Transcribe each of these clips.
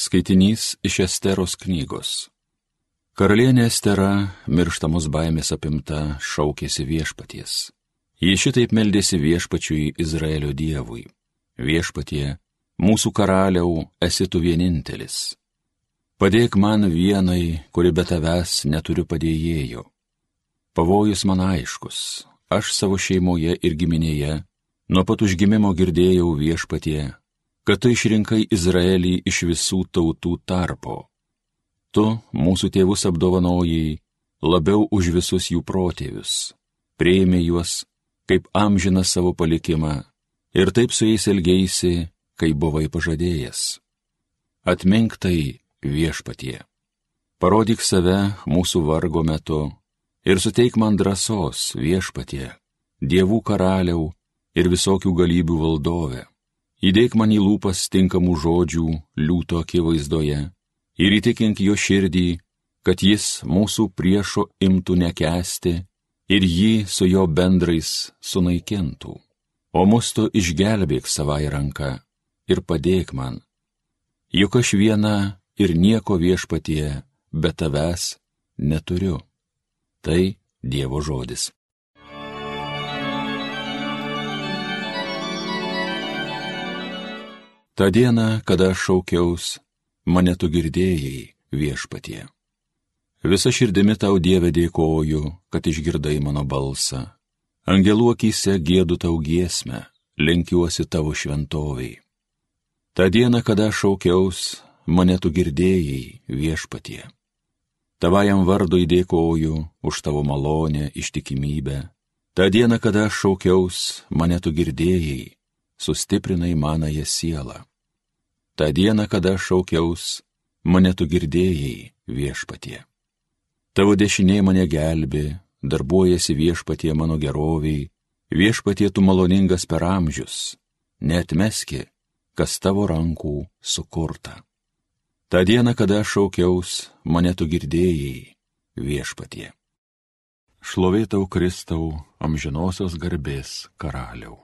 Skaitinys iš Esteros knygos. Karalienė Estera, mirštamos baimės apimta, šaukėsi viešpaties. Ji šitaip meldėsi viešpačiui Izraelio dievui. Viešpatie, mūsų karaliau, esi tu vienintelis. Padėk man vienai, kuri be tavęs neturiu padėjėjo. Pavojus man aiškus, aš savo šeimoje ir giminėje nuo pat užgimimo girdėjau viešpatie, kad tu išrinkai Izraelį iš visų tautų tarpo. Tu mūsų tėvus apdovanojai labiau už visus jų protėvius, prieimė juos kaip amžiną savo palikimą ir taip su jais elgeisi, kai buvai pažadėjęs. Atmink tai viešpatie. Parodyk save mūsų vargo metu ir suteik man drąsos viešpatie, dievų karaliau ir visokių galybių valdove. Įdėk man į lūpas tinkamų žodžių liūto akivaizdoje ir įtikink jo širdį, kad jis mūsų priešo imtų nekesti ir jį su jo bendrais sunaikintų. O mus tu išgelbėk savai ranką ir padėk man. Juk aš viena ir nieko viešpatie be tavęs neturiu. Tai Dievo žodis. Ta diena, kada aš šaukiaus, mane tu girdėjai viešpatie. Visa širdimi tau Dieve dėkoju, kad išgirdai mano balsą. Angelų akise gėdu tau giesmę, lenkiuosi tavo šventoviai. Ta diena, kada aš šaukiaus, mane tu girdėjai viešpatie. Tavajam vardui dėkoju už tavo malonę, ištikimybę. Ta diena, kada aš šaukiaus, mane tu girdėjai, sustiprinai manąją sielą. Ta diena, kada šaukiaus, mane tu girdėjai viešpatie. Tavo dešinė mane gelbi, darbuojasi viešpatie mano geroviai, viešpatie tu maloningas per amžius, netmeski, kas tavo rankų sukurta. Ta diena, kada šaukiaus, mane tu girdėjai viešpatie. Šlovėtau Kristau, amžinosios garbės karaliau.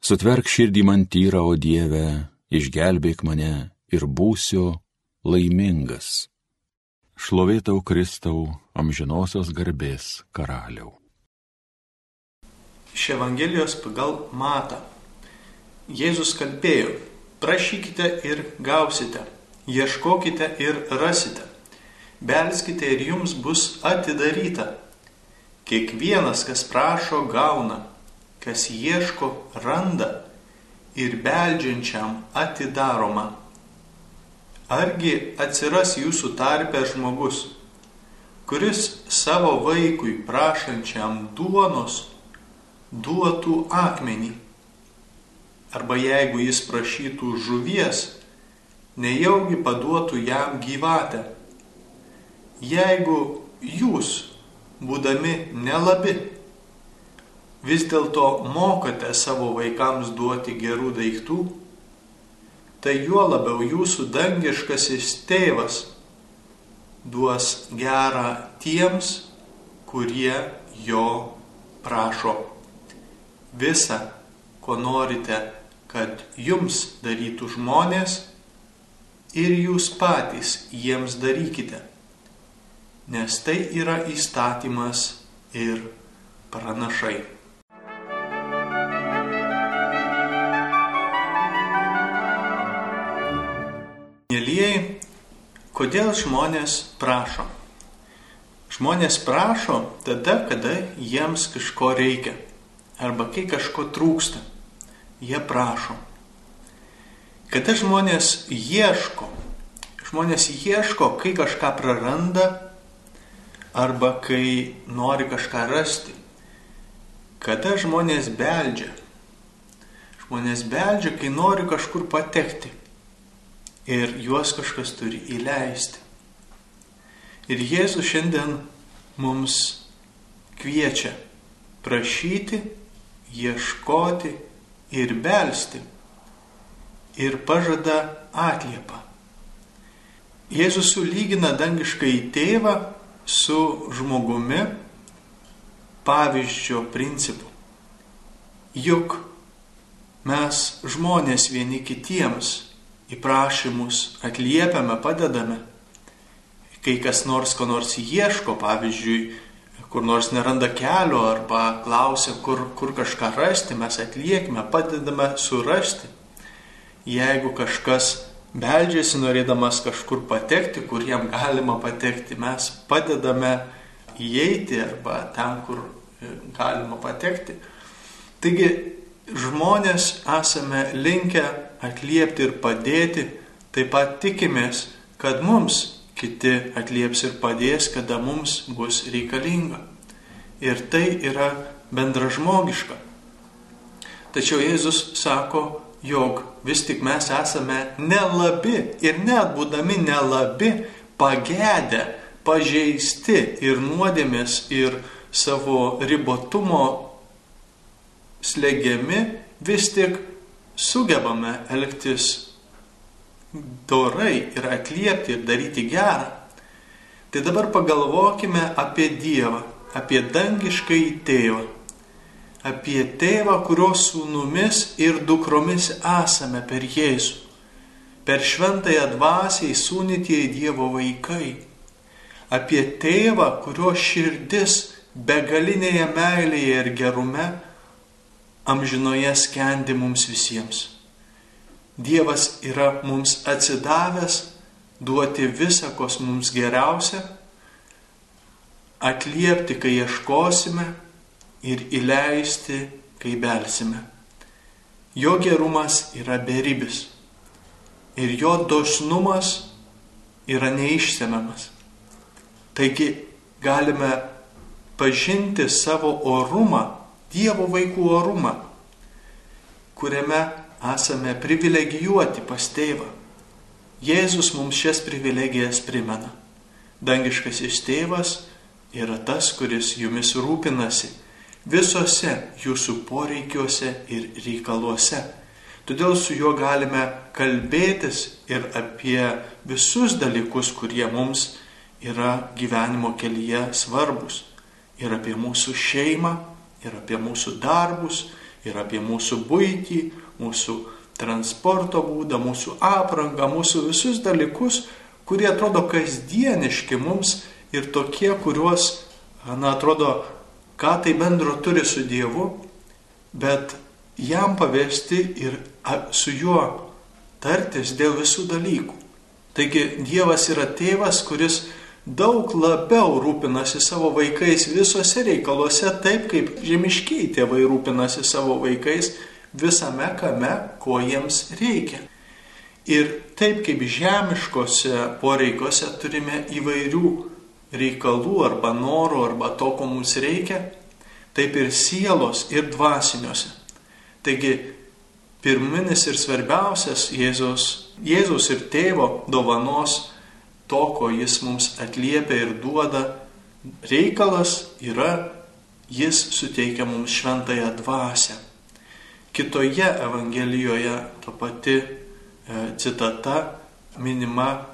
Sutverk širdį man tyrą, o Dieve, išgelbėk mane ir būsiu laimingas. Šlovėtau Kristau, amžinosios garbės karaliau. Iš Evangelijos pagal Mata. Jėzus kalbėjo, prašykite ir gausite, ieškokite ir rasite, belskite ir jums bus atidaryta. Kiekvienas, kas prašo, gauna, kas ieško, randa ir beldžiančiam atidaroma. Argi atsiras jūsų tarpe žmogus, kuris savo vaikui prašančiam duonos duotų akmenį? Arba jeigu jis prašytų žuvies, nejaugi paduotų jam gyvatę? Jeigu jūs, būdami nelabi, vis dėlto mokate savo vaikams duoti gerų daiktų, tai juo labiau jūsų dangiškasis tėvas duos gerą tiems, kurie jo prašo. Visa, ko norite, kad jums darytų žmonės, ir jūs patys jiems darykite, nes tai yra įstatymas ir pranašai. Kodėl žmonės prašo? Žmonės prašo tada, kada jiems kažko reikia arba kai kažko trūksta. Jie prašo. Kada žmonės ieško, žmonės ieško, kai kažką praranda arba kai nori kažką rasti. Kada žmonės beldžia? Žmonės beldžia, kai nori kažkur patekti ir juos kažkas turi įleisti. Ir Jėzus šiandien mums kviečia prašyti, ieškoti ir belsti ir pažada atliepą. Jėzus sulygina dangiškai tėvą su žmogumi pavyzdžio principu. Juk mes žmonės vieni kitiems į prašymus atliepiame, padedame. Kai kas nors ko nors ieško, pavyzdžiui, kur nors neranda kelio arba klausia, kur, kur kažką rasti, mes atliekime, padedame surasti. Jeigu kažkas beldžiasi norėdamas kažkur patekti, kur jam galima patekti, mes padedame įeiti arba ten, kur e, galima patekti. Taigi žmonės esame linkę atliepti ir padėti, taip pat tikimės, kad mums kiti atlieps ir padės, kada mums bus reikalinga. Ir tai yra bendražmogiška. Tačiau Jėzus sako, jog vis tik mes esame nelabi ir net būdami nelabi, pagedę, pažeisti ir nuodėmės ir savo ribotumo slegiami, vis tik sugebame elgtis dorai ir atliepti ir daryti gerą. Tai dabar pagalvokime apie Dievą, apie dangiškai tėvą apie tėvą, kurio sūnumis ir dukromis esame per Jėzų, per šventąją dvasę įsūnytieji Dievo vaikai, apie tėvą, kurio širdis begalinėje meilėje ir gerume amžinoje skendi mums visiems. Dievas yra mums atsidavęs duoti visą, kas mums geriausia, atliepti, kai ieškosime ir įleisti, kai belsime. Jo gerumas yra beribis ir jo dosnumas yra neišsemiamas. Taigi galime pažinti savo orumą, Dievo vaikų orumą, kuriame esame privilegijuoti pas tėvą. Jėzus mums šias privilegijas primena. Dangiškasis tėvas yra tas, kuris jumis rūpinasi visose jūsų poreikiuose ir reikaluose. Todėl su juo galime kalbėtis ir apie visus dalykus, kurie mums yra gyvenimo kelyje svarbus. Ir apie mūsų šeimą, ir apie mūsų darbus, ir apie mūsų būtį, mūsų transporto būdą, mūsų aprangą, mūsų visus dalykus, kurie atrodo kasdieniški mums ir tokie, kuriuos, na, atrodo, ką tai bendro turi su Dievu, bet jam pavesti ir su juo tartis dėl visų dalykų. Taigi Dievas yra tėvas, kuris daug labiau rūpinasi savo vaikais visose reikaluose, taip kaip žemiškiai tėvai rūpinasi savo vaikais visame kame, ko jiems reikia. Ir taip kaip žemiškose poreikiuose turime įvairių reikalų arba norų arba to, ko mums reikia, taip ir sielos ir dvasiniuose. Taigi, pirminis ir svarbiausias Jėzus, Jėzus ir tėvo dovanos to, ko jis mums atliepia ir duoda, reikalas yra, jis suteikia mums šventąją dvasę. Kitoje Evangelijoje ta pati e, citata minima,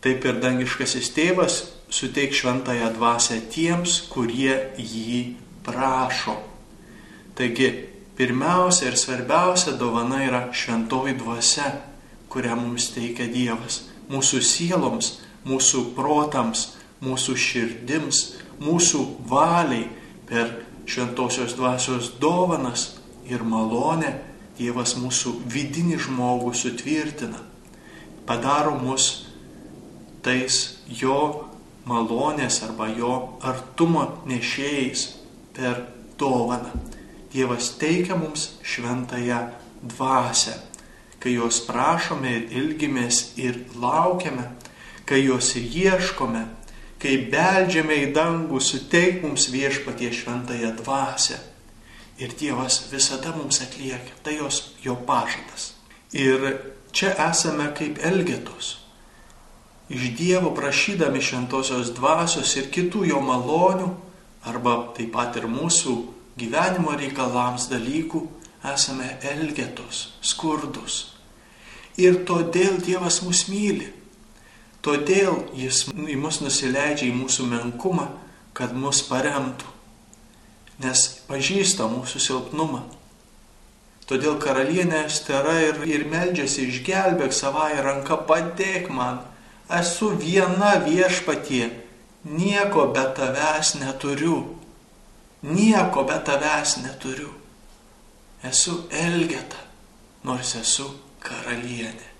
taip ir dangiškasis tėvas suteik šventąją dvasę tiems, kurie jį prašo. Taigi, pirmiausia ir svarbiausia dovana yra šventoji dvasia, kurią mums teikia Dievas. Mūsų sieloms, mūsų protams, mūsų širdims, mūsų valiai per šventosios dvasios dovanas ir malonę Dievas mūsų vidinį žmogų sutvirtina. Padaro mus tais jo malonės arba jo artumo nešėjais per dovaną. Dievas teikia mums šventąją dvasę, kai jos prašome ir ilgimės ir laukiame, kai jos ieškome, kai beldžiame į dangų, suteik mums viešpatie šventąją dvasę. Ir Dievas visada mums atliekia, tai jos jo pažadas. Ir čia esame kaip elgetos iš Dievo prašydami šventosios dvasios ir kitų jo malonių, arba taip pat ir mūsų gyvenimo reikalams dalykų, esame elgetos, skurdus. Ir todėl Dievas mus myli. Todėl Jis į mus nusileidžia į mūsų menkumą, kad mus paremtų. Nes pažįsta mūsų silpnumą. Todėl karalienė Estera ir, ir meldžiasi išgelbėk savąją ranką, padėk man. Esu viena viešpatie, nieko be tavęs neturiu. Nieko be tavęs neturiu. Esu Elgeta, nors esu karalienė.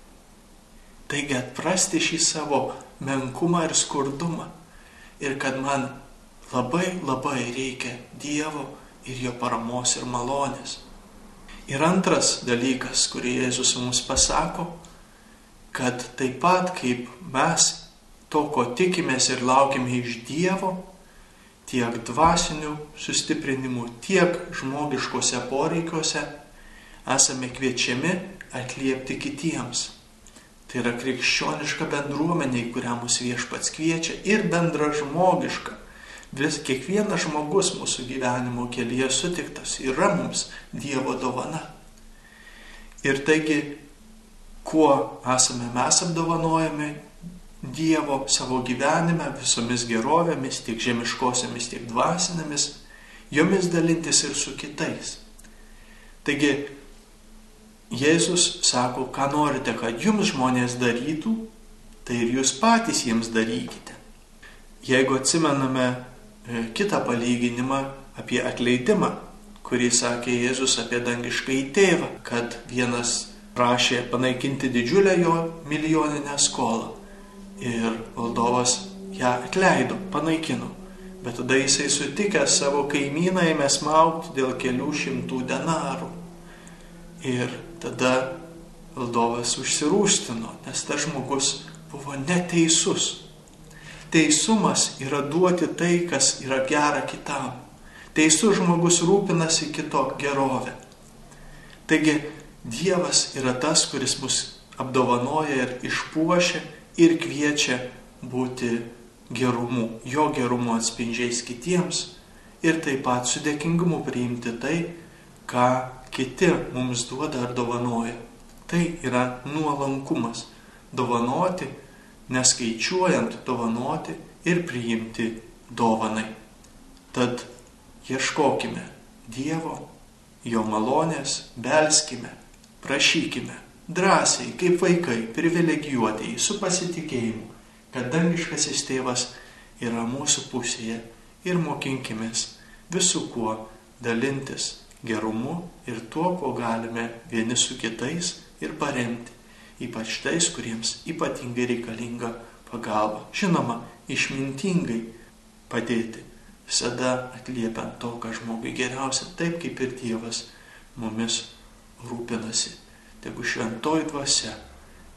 Taigi atprasti šį savo menkumą ir skurdumą. Ir kad man labai labai reikia Dievo ir jo paramos ir malonės. Ir antras dalykas, kurį Jėzus mums pasako, kad taip pat kaip mes to, ko tikimės ir laukime iš Dievo, tiek dvasinių sustiprinimų, tiek žmogiškose poreikiuose esame kviečiami atliepti kitiems. Tai yra krikščioniška bendruomenė, į kurią mūsų viešpats kviečia ir bendra žmogiška Vis kiekvienas žmogus mūsų gyvenimo kelyje sutiktas yra mums Dievo dovana. Ir taigi, kuo esame mes apdovanojami Dievo savo gyvenime visomis gerovėmis, tiek žemiškosiamis, tiek dvasinėmis, jomis dalintis ir su kitais. Taigi, Jėzus sako, ką norite, kad jums žmonės darytų, tai ir jūs patys jiems darykite. Jeigu atsimename E, kitą palyginimą apie atleidimą, kurį sakė Jėzus apie dangiškai tėvą, kad vienas prašė panaikinti didžiulę jo milijoninę skolą ir valdovas ją atleido, panaikino. Bet tada jisai sutikęs savo kaimyną ėmė smaugti dėl kelių šimtų denarų. Ir tada valdovas užsirūstino, nes tas žmogus buvo neteisus. Teisumas yra duoti tai, kas yra gera kitam. Teisus žmogus rūpinasi kito gerovę. Taigi Dievas yra tas, kuris mus apdovanoja ir išpuošia ir kviečia būti gerumu, jo gerumo atspindžiais kitiems ir taip pat su dėkingumu priimti tai, ką kiti mums duoda ar dovanoja. Tai yra nuolankumas. Dovanoti neskaičiuojant dovanoti ir priimti dovanai. Tad ieškokime Dievo, Jo malonės, belskime, prašykime drąsiai, kaip vaikai, privilegijuotieji, su pasitikėjimu, kad dangiškasis tėvas yra mūsų pusėje ir mokinkimės visų kuo dalintis gerumu ir tuo, ko galime vieni su kitais ir paremti ypač tais, kuriems ypatingai reikalinga pagalba. Žinoma, išmintingai padėti, visada atliepiant to, ką žmogui geriausia, taip kaip ir Dievas mumis rūpinasi. Tegu šventoji dvasia,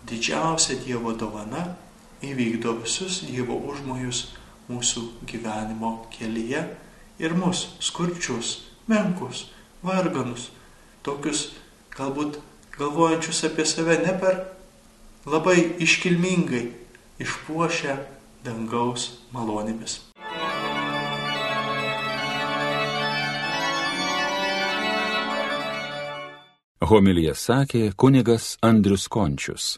didžiausia Dievo dovana, įvykdo visus Dievo užmojus mūsų gyvenimo kelyje ir mus skurčius, menkus, varganus, tokius galbūt galvojančius apie save ne per labai iškilmingai išpuošę dangaus malonėmis. Homilija sakė kunigas Andrius Končius.